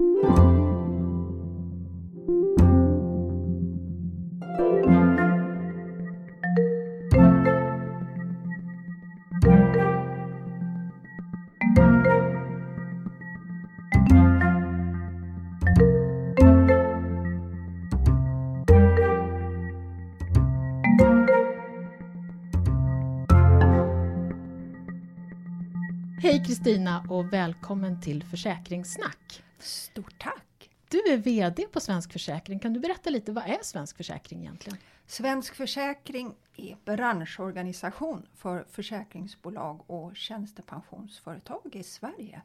Hej Kristina och välkommen till Försäkringssnack. Stort tack! Du är VD på Svensk Försäkring. Kan du berätta lite, vad är Svensk Försäkring egentligen? Svensk Försäkring är branschorganisation för försäkringsbolag och tjänstepensionsföretag i Sverige.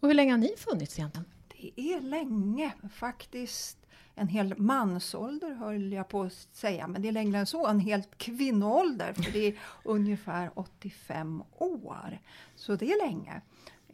Och hur länge har ni funnits egentligen? Det är länge, faktiskt en hel mansålder höll jag på att säga, men det är längre än så, en helt kvinnoålder, för det är ungefär 85 år. Så det är länge.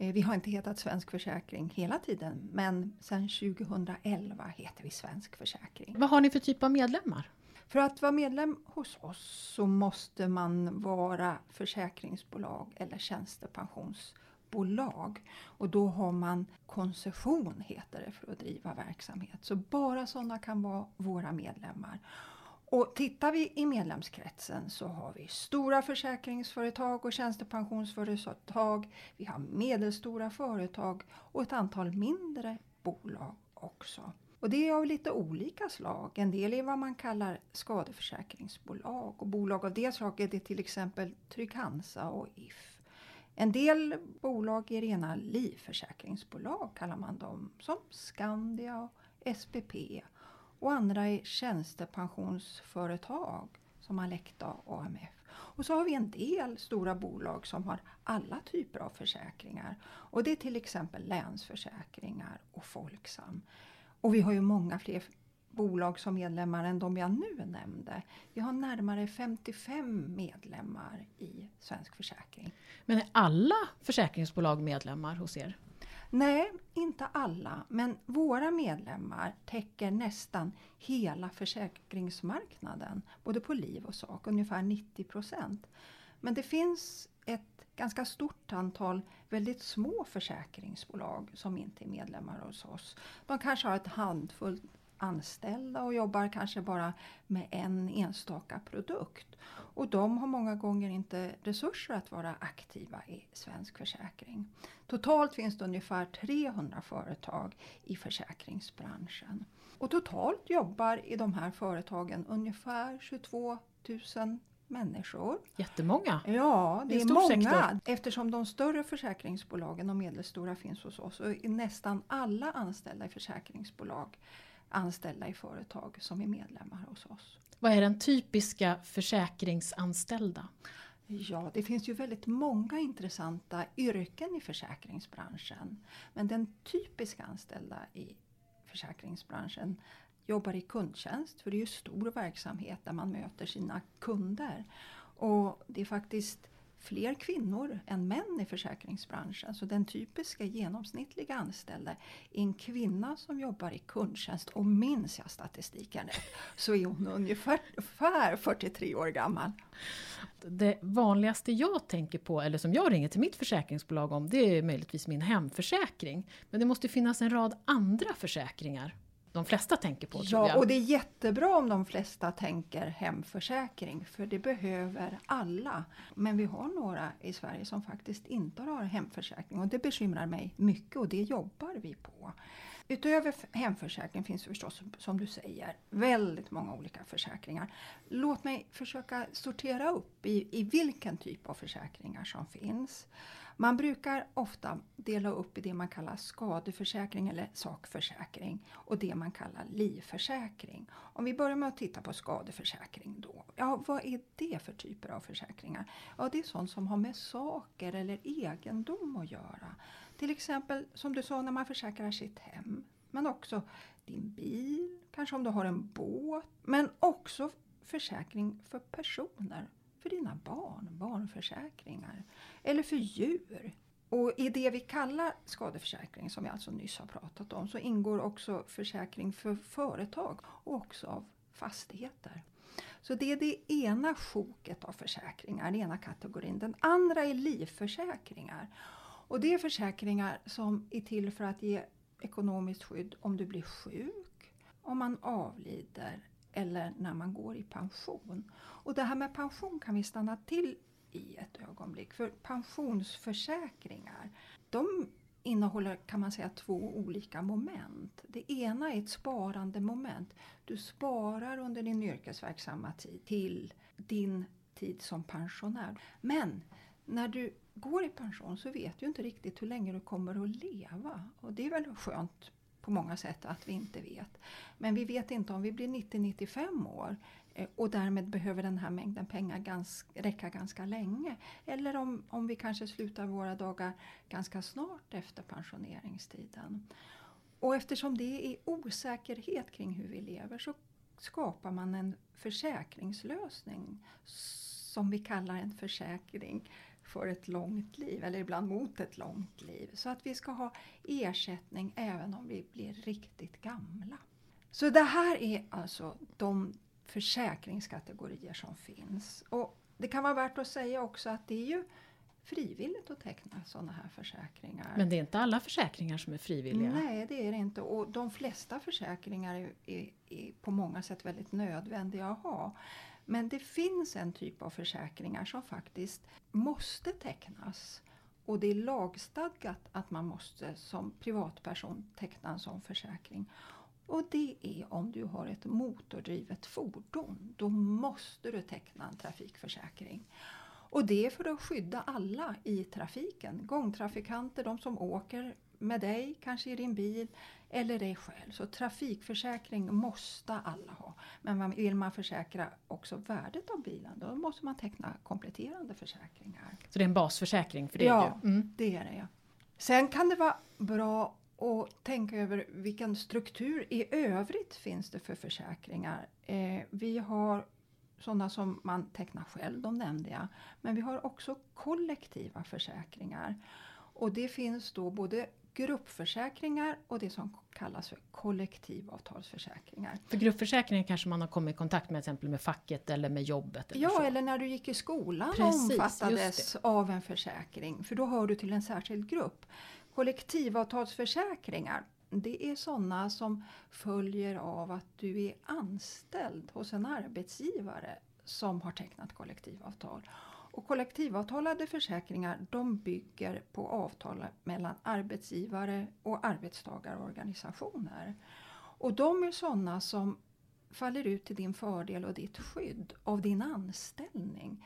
Eh, vi har inte hetat Svensk Försäkring hela tiden, men sedan 2011 heter vi Svensk Försäkring. Vad har ni för typ av medlemmar? För att vara medlem hos oss så måste man vara försäkringsbolag eller tjänstepensions bolag. Och då har man koncession, heter det, för att driva verksamhet. Så bara sådana kan vara våra medlemmar. Och tittar vi i medlemskretsen så har vi stora försäkringsföretag och tjänstepensionsföretag. Vi har medelstora företag och ett antal mindre bolag också. Och det är av lite olika slag. En del är vad man kallar skadeförsäkringsbolag och bolag av det slaget är till exempel Trygg-Hansa och If. En del bolag är rena livförsäkringsbolag kallar man dem, som Skandia och SPP. Och andra är tjänstepensionsföretag som Alecta och AMF. Och så har vi en del stora bolag som har alla typer av försäkringar. Och det är till exempel Länsförsäkringar och Folksam. Och vi har ju många fler bolag som medlemmar än de jag nu nämnde. Vi har närmare 55 medlemmar i Svensk Försäkring. Men är alla försäkringsbolag medlemmar hos er? Nej, inte alla. Men våra medlemmar täcker nästan hela försäkringsmarknaden. Både på liv och sak, ungefär 90 procent. Men det finns ett ganska stort antal väldigt små försäkringsbolag som inte är medlemmar hos oss. De kanske har ett handfull anställda och jobbar kanske bara med en enstaka produkt. Och de har många gånger inte resurser att vara aktiva i Svensk Försäkring. Totalt finns det ungefär 300 företag i försäkringsbranschen. Och totalt jobbar i de här företagen ungefär 22 000 människor. Jättemånga! Ja, det, det är, många. Sektor. Eftersom de större försäkringsbolagen och medelstora finns hos oss är nästan alla anställda i försäkringsbolag anställda i företag som är medlemmar hos oss. Vad är den typiska försäkringsanställda? Ja, det finns ju väldigt många intressanta yrken i försäkringsbranschen. Men den typiska anställda i försäkringsbranschen jobbar i kundtjänst, för det är ju stor verksamhet där man möter sina kunder. Och det är faktiskt fler kvinnor än män i försäkringsbranschen. Så den typiska genomsnittliga anställda är en kvinna som jobbar i kundtjänst. Och minns jag statistiken rätt så är hon ungefär 43 år gammal. Det vanligaste jag tänker på, eller som jag ringer till mitt försäkringsbolag om, det är möjligtvis min hemförsäkring. Men det måste finnas en rad andra försäkringar de flesta tänker på. Ja, och det är jättebra om de flesta tänker hemförsäkring, för det behöver alla. Men vi har några i Sverige som faktiskt inte har hemförsäkring och det bekymrar mig mycket och det jobbar vi på. Utöver hemförsäkring finns förstås, som du säger, väldigt många olika försäkringar. Låt mig försöka sortera upp i, i vilken typ av försäkringar som finns. Man brukar ofta dela upp i det man kallar skadeförsäkring eller sakförsäkring och det man kallar livförsäkring. Om vi börjar med att titta på skadeförsäkring då. Ja, vad är det för typer av försäkringar? Ja, det är sånt som har med saker eller egendom att göra. Till exempel som du sa när man försäkrar sitt hem. Men också din bil, kanske om du har en båt. Men också försäkring för personer för dina barn, barnförsäkringar. Eller för djur. Och i det vi kallar skadeförsäkring, som jag alltså nyss har pratat om, så ingår också försäkring för företag och också av fastigheter. Så det är det ena sjoket av försäkringar, den ena kategorin. Den andra är livförsäkringar. Och det är försäkringar som är till för att ge ekonomiskt skydd om du blir sjuk, om man avlider eller när man går i pension. Och det här med pension kan vi stanna till i ett ögonblick. För pensionsförsäkringar, de innehåller kan man säga två olika moment. Det ena är ett sparande moment. Du sparar under din yrkesverksamma tid till din tid som pensionär. Men när du går i pension så vet du inte riktigt hur länge du kommer att leva. Och det är väl skönt på många sätt att vi inte vet. Men vi vet inte om vi blir 90-95 år eh, och därmed behöver den här mängden pengar ganska, räcka ganska länge. Eller om, om vi kanske slutar våra dagar ganska snart efter pensioneringstiden. Och eftersom det är osäkerhet kring hur vi lever så skapar man en försäkringslösning som vi kallar en försäkring för ett långt liv, eller ibland mot ett långt liv. Så att vi ska ha ersättning även om vi blir riktigt gamla. Så det här är alltså de försäkringskategorier som finns. Och Det kan vara värt att säga också att det är ju frivilligt att teckna sådana här försäkringar. Men det är inte alla försäkringar som är frivilliga? Nej, det är det inte. Och de flesta försäkringar är, är, är på många sätt väldigt nödvändiga att ha. Men det finns en typ av försäkringar som faktiskt måste tecknas. Och det är lagstadgat att man måste som privatperson teckna en sån försäkring. Och det är om du har ett motordrivet fordon. Då måste du teckna en trafikförsäkring. Och det är för att skydda alla i trafiken. Gångtrafikanter, de som åker med dig, kanske i din bil, eller dig själv. Så trafikförsäkring måste alla ha. Men vill man försäkra också värdet av bilen då måste man teckna kompletterande försäkringar. Så det är en basförsäkring för det? Ja, mm. det är det. Ja. Sen kan det vara bra att tänka över vilken struktur i övrigt finns det för försäkringar. Eh, vi har sådana som man tecknar själv, de nämnde jag. Men vi har också kollektiva försäkringar. Och det finns då både gruppförsäkringar och det som kallas för kollektivavtalsförsäkringar. För gruppförsäkringar kanske man har kommit i kontakt med exempel med facket eller med jobbet? Eller ja, så. eller när du gick i skolan Precis, omfattades av en försäkring, för då hör du till en särskild grupp. Kollektivavtalsförsäkringar, det är sådana som följer av att du är anställd hos en arbetsgivare som har tecknat kollektivavtal. Och kollektivavtalade försäkringar de bygger på avtal mellan arbetsgivare och arbetstagarorganisationer. Och de är sådana som faller ut till din fördel och ditt skydd av din anställning.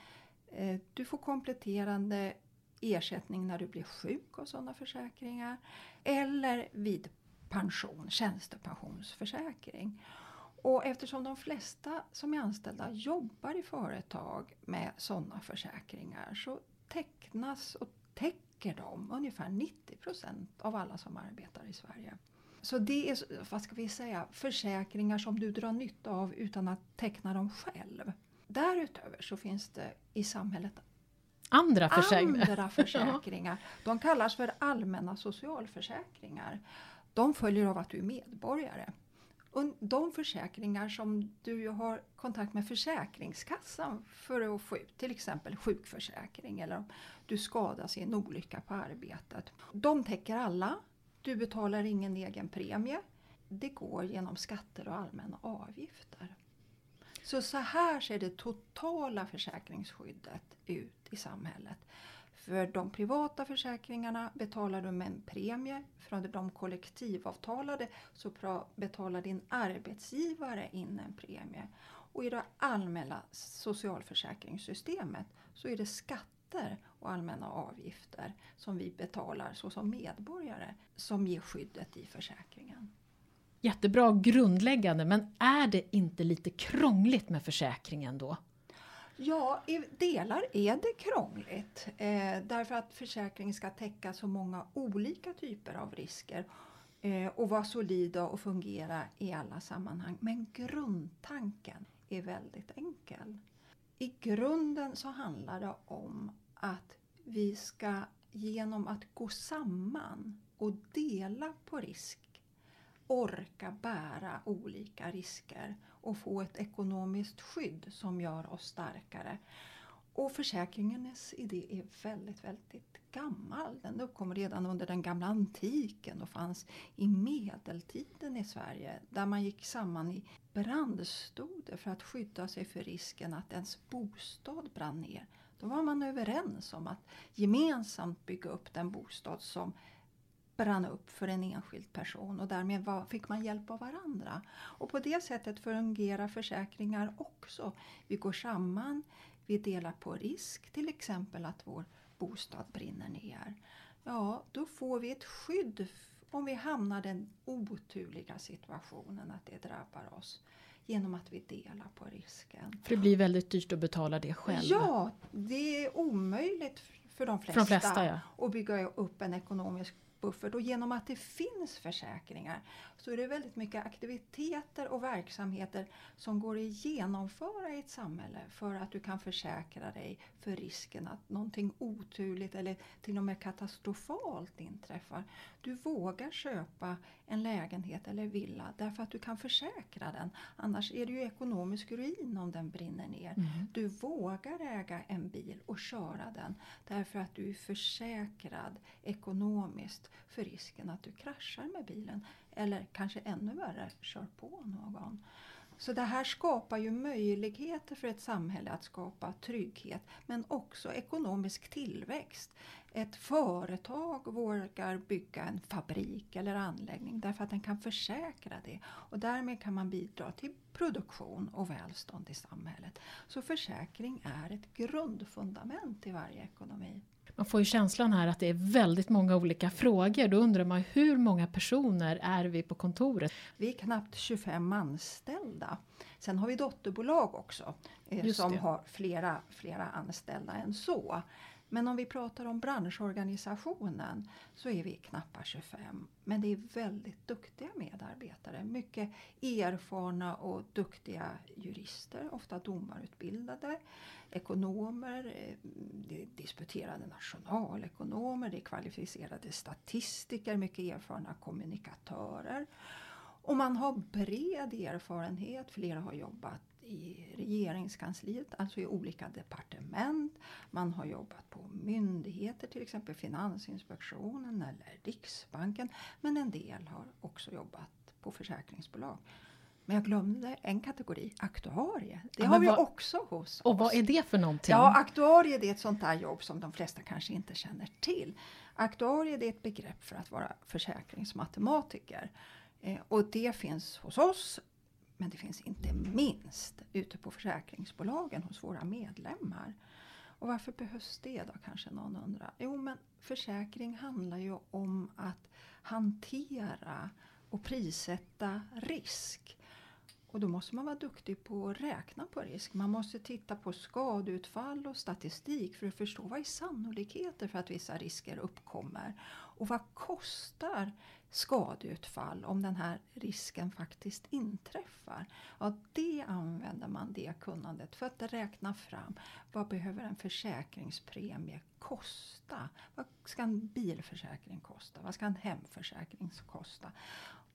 Eh, du får kompletterande ersättning när du blir sjuk av sådana försäkringar eller vid pension, tjänstepensionsförsäkring. Och eftersom de flesta som är anställda jobbar i företag med sådana försäkringar så tecknas och täcker de ungefär 90% av alla som arbetar i Sverige. Så det är vad ska vi säga, försäkringar som du drar nytta av utan att teckna dem själv. Därutöver så finns det i samhället andra försäkringar. Andra försäkringar. De kallas för allmänna socialförsäkringar. De följer av att du är medborgare de försäkringar som du har kontakt med Försäkringskassan för att få ut, till exempel sjukförsäkring eller om du skadas i en olycka på arbetet. De täcker alla. Du betalar ingen egen premie. Det går genom skatter och allmänna avgifter. Så, så här ser det totala försäkringsskyddet ut i samhället. För de privata försäkringarna betalar du med en premie. Från de kollektivavtalade så betalar din arbetsgivare in en premie. Och i det allmänna socialförsäkringssystemet så är det skatter och allmänna avgifter som vi betalar såsom medborgare som ger skyddet i försäkringen. Jättebra grundläggande, men är det inte lite krångligt med försäkringen då? Ja, i delar är det krångligt eh, därför att försäkringen ska täcka så många olika typer av risker eh, och vara solida och fungera i alla sammanhang. Men grundtanken är väldigt enkel. I grunden så handlar det om att vi ska genom att gå samman och dela på risk orka bära olika risker och få ett ekonomiskt skydd som gör oss starkare. Och försäkringens idé är väldigt, väldigt gammal. Den uppkom redan under den gamla antiken och fanns i medeltiden i Sverige där man gick samman i brandstoder för att skydda sig för risken att ens bostad brann ner. Då var man överens om att gemensamt bygga upp den bostad som brann upp för en enskild person och därmed var, fick man hjälp av varandra. Och på det sättet fungerar försäkringar också. Vi går samman, vi delar på risk, till exempel att vår bostad brinner ner. Ja, då får vi ett skydd om vi hamnar i den oturliga situationen att det drabbar oss genom att vi delar på risken. För det blir väldigt dyrt att betala det själv? Ja, det är omöjligt för de flesta, för de flesta ja. att bygga upp en ekonomisk buffert och genom att det finns försäkringar så är det väldigt mycket aktiviteter och verksamheter som går att genomföra i ett samhälle för att du kan försäkra dig för risken att någonting oturligt eller till och med katastrofalt inträffar. Du vågar köpa en lägenhet eller villa därför att du kan försäkra den. Annars är det ju ekonomisk ruin om den brinner ner. Mm. Du vågar äga en bil och köra den därför att du är försäkrad ekonomiskt för risken att du kraschar med bilen eller kanske ännu värre kör på någon. Så det här skapar ju möjligheter för ett samhälle att skapa trygghet men också ekonomisk tillväxt. Ett företag vågar bygga en fabrik eller anläggning därför att den kan försäkra det och därmed kan man bidra till produktion och välstånd i samhället. Så försäkring är ett grundfundament i varje ekonomi. Man får ju känslan här att det är väldigt många olika frågor. Då undrar man hur många personer är vi på kontoret? Vi är knappt 25 anställda. Sen har vi dotterbolag också eh, som har flera, flera anställda än så. Men om vi pratar om branschorganisationen så är vi knappt 25. Men det är väldigt duktiga medarbetare. Mycket erfarna och duktiga jurister, ofta domarutbildade. Ekonomer, eh, disputerade nationalekonomer, det är kvalificerade statistiker, mycket erfarna kommunikatörer. Och man har bred erfarenhet, flera har jobbat i regeringskansliet, alltså i olika departement. Man har jobbat på myndigheter, till exempel Finansinspektionen eller Riksbanken. Men en del har också jobbat på försäkringsbolag. Men jag glömde en kategori, aktuarie. Det ja, har vi vad, också hos oss. Och vad är det för någonting? Ja, aktuarie det är ett sånt där jobb som de flesta kanske inte känner till. Aktuarie det är ett begrepp för att vara försäkringsmatematiker. Eh, och det finns hos oss men det finns inte minst ute på försäkringsbolagen hos våra medlemmar. Och varför behövs det då kanske någon undrar? Jo men försäkring handlar ju om att hantera och prissätta risk. Och då måste man vara duktig på att räkna på risk. Man måste titta på skadeutfall och statistik för att förstå vad är sannolikheter för att vissa risker uppkommer. Och vad kostar skadeutfall om den här risken faktiskt inträffar. Ja, det använder man det kunnandet för att räkna fram vad behöver en försäkringspremie kosta? Vad ska en bilförsäkring kosta? Vad ska en hemförsäkring kosta?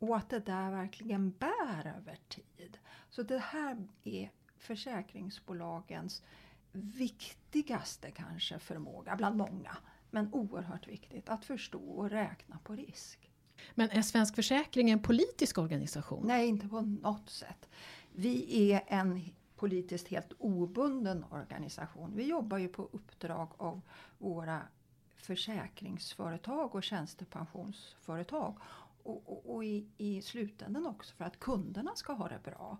Och att det där verkligen bär över tid. Så det här är försäkringsbolagens viktigaste kanske förmåga bland många. Men oerhört viktigt att förstå och räkna på risk. Men är Svensk Försäkring en politisk organisation? Nej, inte på något sätt. Vi är en politiskt helt obunden organisation. Vi jobbar ju på uppdrag av våra försäkringsföretag och tjänstepensionsföretag. Och, och, och i, i slutändan också för att kunderna ska ha det bra.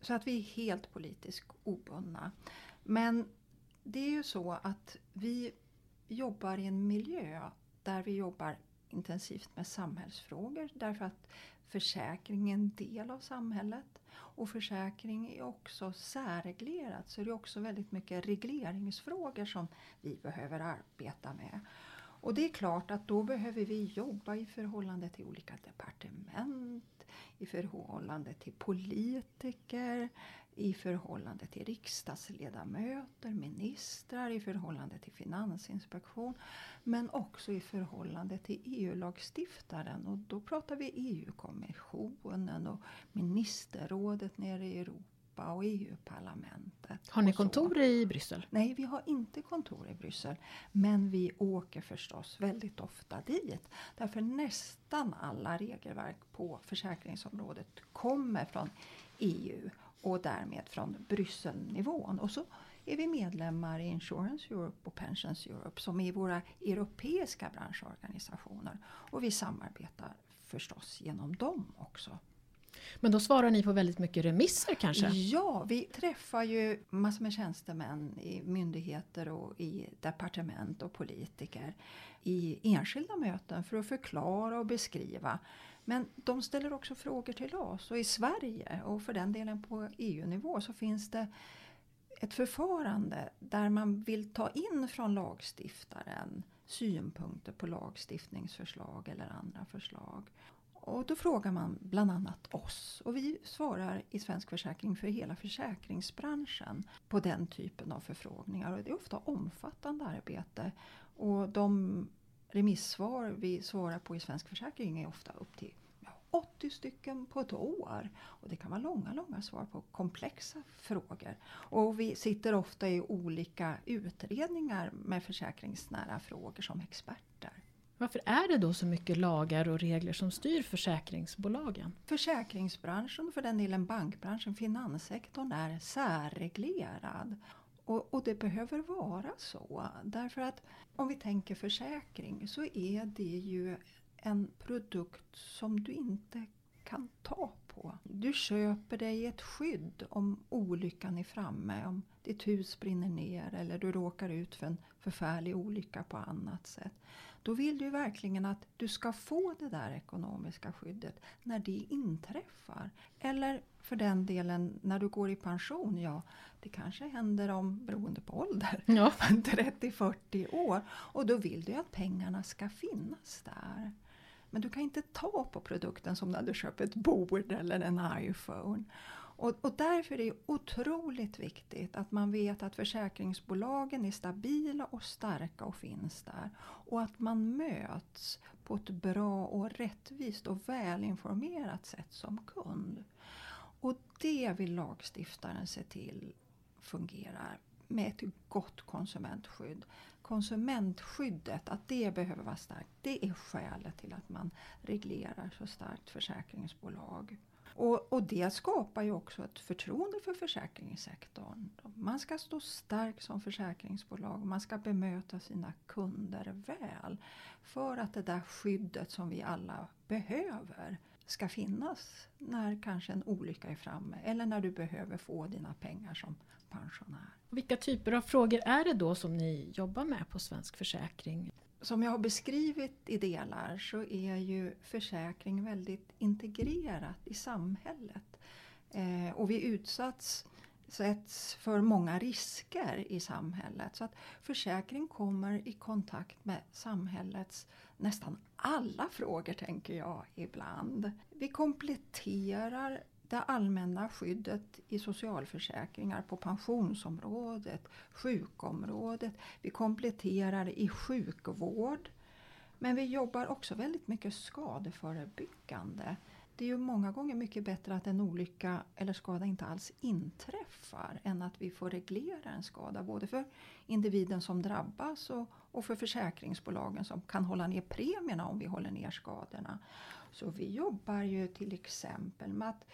Så att vi är helt politiskt obundna. Men det är ju så att vi jobbar i en miljö där vi jobbar intensivt med samhällsfrågor därför att försäkring är en del av samhället. Och försäkring är också särreglerat så det är också väldigt mycket regleringsfrågor som vi behöver arbeta med. Och det är klart att då behöver vi jobba i förhållande till olika departement, i förhållande till politiker, i förhållande till riksdagsledamöter, ministrar, i förhållande till Finansinspektion men också i förhållande till EU-lagstiftaren och då pratar vi EU-kommissionen och ministerrådet nere i Europa. Europa och EU-parlamentet. Har ni kontor i Bryssel? Nej, vi har inte kontor i Bryssel. Men vi åker förstås väldigt ofta dit. Därför nästan alla regelverk på försäkringsområdet kommer från EU och därmed från Brysselnivån. Och så är vi medlemmar i Insurance Europe och Pensions Europe som är våra europeiska branschorganisationer. Och vi samarbetar förstås genom dem också. Men då svarar ni på väldigt mycket remisser kanske? Ja, vi träffar ju massor med tjänstemän i myndigheter och i departement och politiker i enskilda möten för att förklara och beskriva. Men de ställer också frågor till oss och i Sverige och för den delen på EU-nivå så finns det ett förfarande där man vill ta in från lagstiftaren synpunkter på lagstiftningsförslag eller andra förslag. Och då frågar man bland annat oss och vi svarar i Svensk Försäkring för hela försäkringsbranschen på den typen av förfrågningar. Och det är ofta omfattande arbete och de remissvar vi svarar på i Svensk Försäkring är ofta upp till 80 stycken på ett år. Och det kan vara långa, långa svar på komplexa frågor. Och vi sitter ofta i olika utredningar med försäkringsnära frågor som experter. Varför är det då så mycket lagar och regler som styr försäkringsbolagen? Försäkringsbranschen, för den delen bankbranschen, finanssektorn är särreglerad. Och, och, det behöver vara så. Därför att om vi tänker försäkring så är det ju en produkt som du inte kan ta på. Du köper dig ett skydd om olyckan är framme, om ditt hus brinner ner eller du råkar ut för en förfärlig olycka på annat sätt. Då vill du verkligen att du ska få det där ekonomiska skyddet när det inträffar. Eller för den delen när du går i pension, ja det kanske händer om, beroende på ålder, ja. 30-40 år. Och då vill du att pengarna ska finnas där. Men du kan inte ta på produkten som när du köper ett bord eller en iPhone. Och, och därför är det otroligt viktigt att man vet att försäkringsbolagen är stabila och starka och finns där. Och att man möts på ett bra och rättvist och välinformerat sätt som kund. Och det vill lagstiftaren se till fungerar med ett gott konsumentskydd konsumentskyddet, att det behöver vara starkt. Det är skälet till att man reglerar så starkt försäkringsbolag. Och, och, det skapar ju också ett förtroende för försäkringssektorn. Man ska stå stark som försäkringsbolag, man ska bemöta sina kunder väl. För att det där skyddet som vi alla behöver ska finnas när kanske en olycka är framme eller när du behöver få dina pengar som pensionär. Vilka typer av frågor är det då som ni jobbar med på Svensk Försäkring? Som jag har beskrivit i delar så är ju försäkring väldigt integrerat i samhället. Eh, och vi utsätts sätts för många risker i samhället. Så att försäkring kommer i kontakt med samhällets nästan alla frågor tänker jag ibland. Vi kompletterar det allmänna skyddet i socialförsäkringar på pensionsområdet, sjukområdet. Vi kompletterar i sjukvård. Men vi jobbar också väldigt mycket skadeförebyggande. Det är ju många gånger mycket bättre att en olycka eller skada inte alls inträffar än att vi får reglera en skada både för individen som drabbas och, och för försäkringsbolagen som kan hålla ner premierna om vi håller ner skadorna. Så vi jobbar ju till exempel med att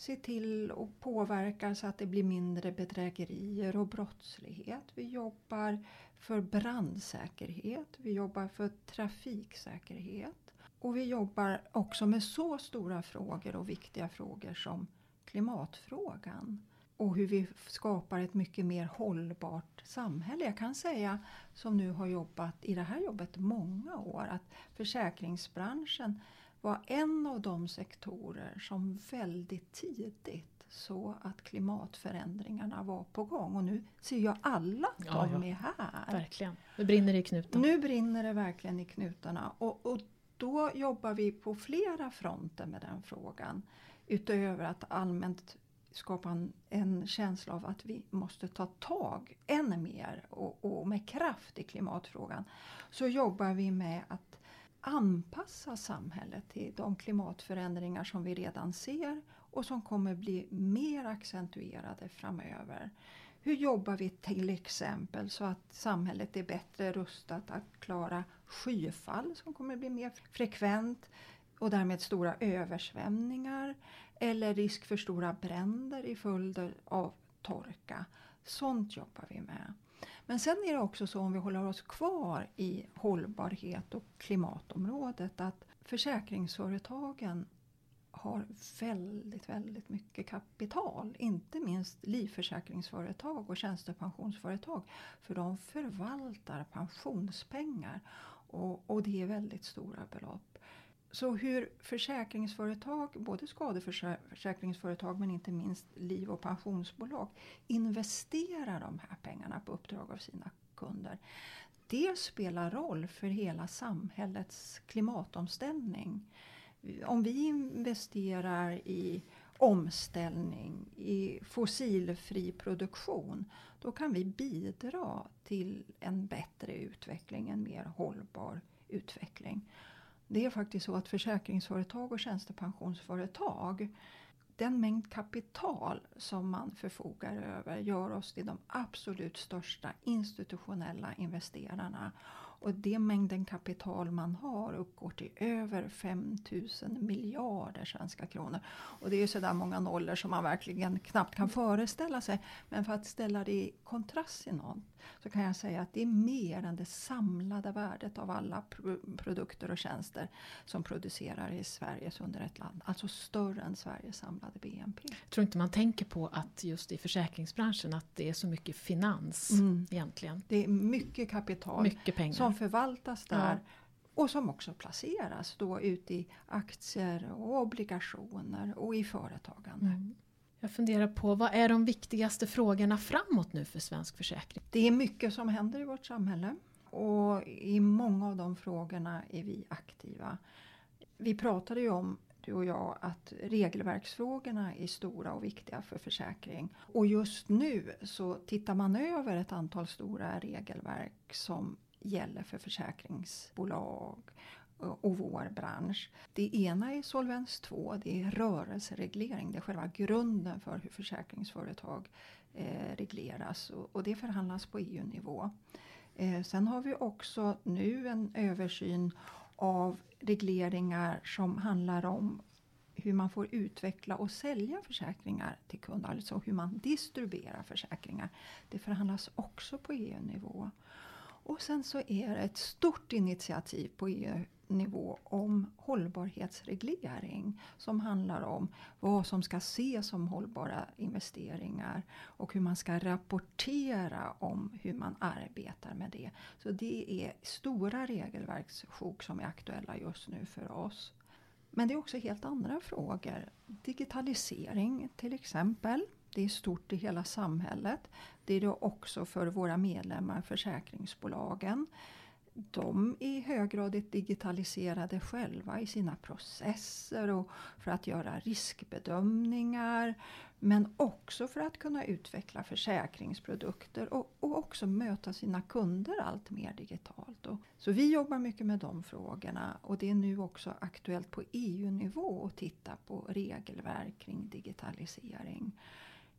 se till att påverka så att det blir mindre bedrägerier och brottslighet. Vi jobbar för brandsäkerhet, vi jobbar för trafiksäkerhet. Och vi jobbar också med så stora frågor och viktiga frågor som klimatfrågan och hur vi skapar ett mycket mer hållbart samhälle. Jag kan säga, som nu har jobbat i det här jobbet många år, att försäkringsbranschen var en av de sektorer som väldigt tidigt så att klimatförändringarna var på gång. Och nu ser jag alla att ja, de ja. är här. Verkligen. Nu brinner det i knutarna. Nu brinner det verkligen i knutarna. Och, och då jobbar vi på flera fronter med den frågan. Utöver att allmänt skapa en, en, känsla av att vi måste ta tag ännu mer och, och med kraft i klimatfrågan. Så jobbar vi med att anpassa samhället till de klimatförändringar som vi redan ser och som kommer bli mer accentuerade framöver. Hur jobbar vi till exempel så att samhället är bättre rustat att klara skyfall som kommer bli mer frekvent och därmed stora översvämningar eller risk för stora bränder i följd av torka. Sånt jobbar vi med. Men sen är det också så om vi håller oss kvar i hållbarhet och klimatområdet att försäkringsföretagen har väldigt, väldigt mycket kapital. Inte minst livförsäkringsföretag och tjänstepensionsföretag. För de förvaltar pensionspengar och, och det är väldigt stora belopp. Så hur försäkringsföretag, både skadeförsäkringsföretag men inte minst liv och pensionsbolag investerar de här pengarna på uppdrag av sina kunder. Det spelar roll för hela samhällets klimatomställning. Om vi investerar i omställning, i fossilfri produktion, då kan vi bidra till en bättre utveckling, en mer hållbar utveckling. Det är faktiskt så att försäkringsföretag och tjänstepensionsföretag den mängd kapital som man förfogar över gör oss till de absolut största institutionella investerarna och det mängden kapital man har uppgår till över 5000 miljarder svenska kronor. Och det är sådär många nollor som man verkligen knappt kan föreställa sig. Men för att ställa det i kontrast till något så kan jag säga att det är mer än det samlade värdet av alla produkter och tjänster som producerar i Sveriges under ett land. Alltså större än Sveriges samlade BNP. Jag tror inte man tänker på att just i försäkringsbranschen att det är så mycket finans mm. egentligen. Det är mycket kapital mycket pengar. Som förvaltas där. Ja. Och som också placeras då ute i aktier och obligationer och i företagande. Mm. Jag funderar på vad är de viktigaste frågorna framåt nu för svensk försäkring? Det är mycket som händer i vårt samhälle och i många av de frågorna är vi aktiva. Vi pratade ju om du och jag att regelverksfrågorna är stora och viktiga för försäkring. Och just nu så tittar man över ett antal stora regelverk som gäller för försäkringsbolag och vår bransch. Det ena är Solvens 2, det är rörelsereglering. Det är själva grunden för hur försäkringsföretag eh, regleras och, och, det förhandlas på EU-nivå. Eh, sen har vi också nu en översyn av regleringar som handlar om hur man får utveckla och sälja försäkringar till kunder, alltså hur man distribuerar försäkringar. Det förhandlas också på EU-nivå. Och sen så är det ett stort initiativ på EU-nivå om hållbarhetsreglering som handlar om vad som ska ses som hållbara investeringar och hur man ska rapportera om hur man arbetar med det. Så det är stora regelverkssjok som är aktuella just nu för oss. Men det är också helt andra frågor. Digitalisering till exempel. Det är stort i hela samhället. Det är det också för våra medlemmar, försäkringsbolagen. De är i hög grad digitaliserade själva i sina processer och för att göra riskbedömningar. Men också för att kunna utveckla försäkringsprodukter och, och också möta sina kunder allt mer digitalt. Och, så vi jobbar mycket med de frågorna och det är nu också aktuellt på EU-nivå att titta på regelverk kring digitalisering.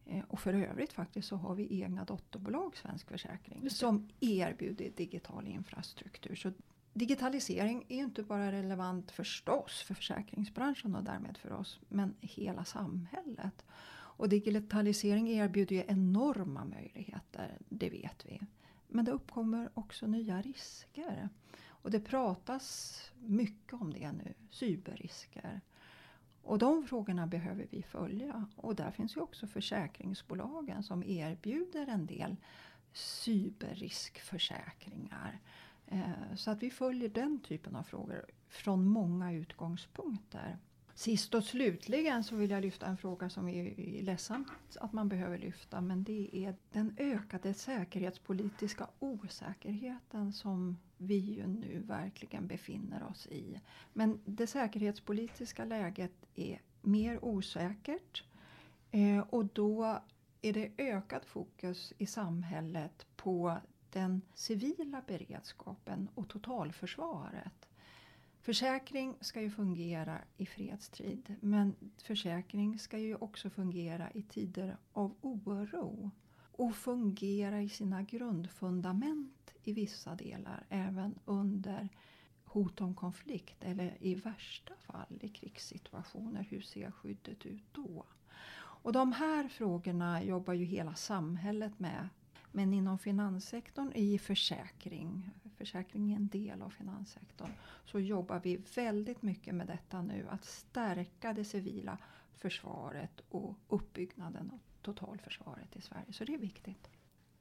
Eh, och för övrigt faktiskt så har vi egna dotterbolag Svensk Försäkring som erbjuder digital infrastruktur. Så digitalisering är ju inte bara relevant förstås för försäkringsbranschen och därmed för oss men hela samhället. Och digitalisering erbjuder ju enorma möjligheter, det vet vi. Men det uppkommer också nya risker. Och det pratas mycket om det nu, cyberrisker. Och de frågorna behöver vi följa. Och där finns ju också försäkringsbolagen som erbjuder en del cyberriskförsäkringar. Eh, så att vi följer den typen av frågor från många utgångspunkter. Sist och slutligen så vill jag lyfta en fråga som är ledsamt att man behöver lyfta men det är den ökade säkerhetspolitiska osäkerheten som vi ju nu verkligen befinner oss i. Men det säkerhetspolitiska läget är mer osäkert eh, och då är det ökat fokus i samhället på den civila beredskapen och totalförsvaret. Försäkring ska ju fungera i fredstid men försäkring ska ju också fungera i tider av oro och fungera i sina grundfundament i vissa delar även under hot om konflikt eller i värsta fall i krigssituationer. Hur ser skyddet ut då? Och de här frågorna jobbar ju hela samhället med. Men inom finanssektorn i försäkring, försäkring är en del av finanssektorn, så jobbar vi väldigt mycket med detta nu. Att stärka det civila försvaret och uppbyggnaden av totalförsvaret i Sverige. Så det är viktigt.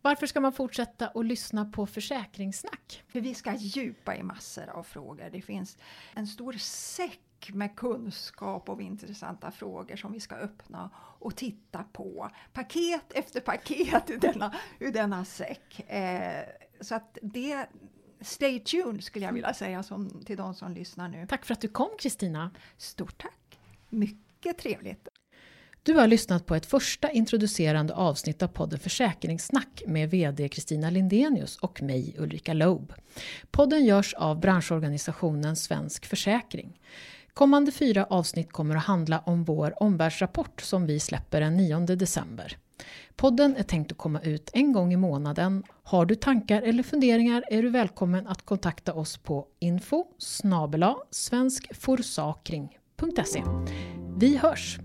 Varför ska man fortsätta att lyssna på försäkringssnack? För vi ska djupa i massor av frågor. Det finns en stor säck med kunskap och intressanta frågor som vi ska öppna och titta på. Paket efter paket ur denna, ur denna säck. Eh, så att det Stay tuned skulle jag vilja säga som, till de som lyssnar nu. Tack för att du kom Kristina. Stort tack! Mycket trevligt! Du har lyssnat på ett första introducerande avsnitt av podden Försäkringssnack med VD Kristina Lindenius och mig Ulrika Loeb. Podden görs av branschorganisationen Svensk Försäkring. Kommande fyra avsnitt kommer att handla om vår omvärldsrapport som vi släpper den 9 december. Podden är tänkt att komma ut en gång i månaden. Har du tankar eller funderingar är du välkommen att kontakta oss på info svenskforsakring.se. Vi hörs!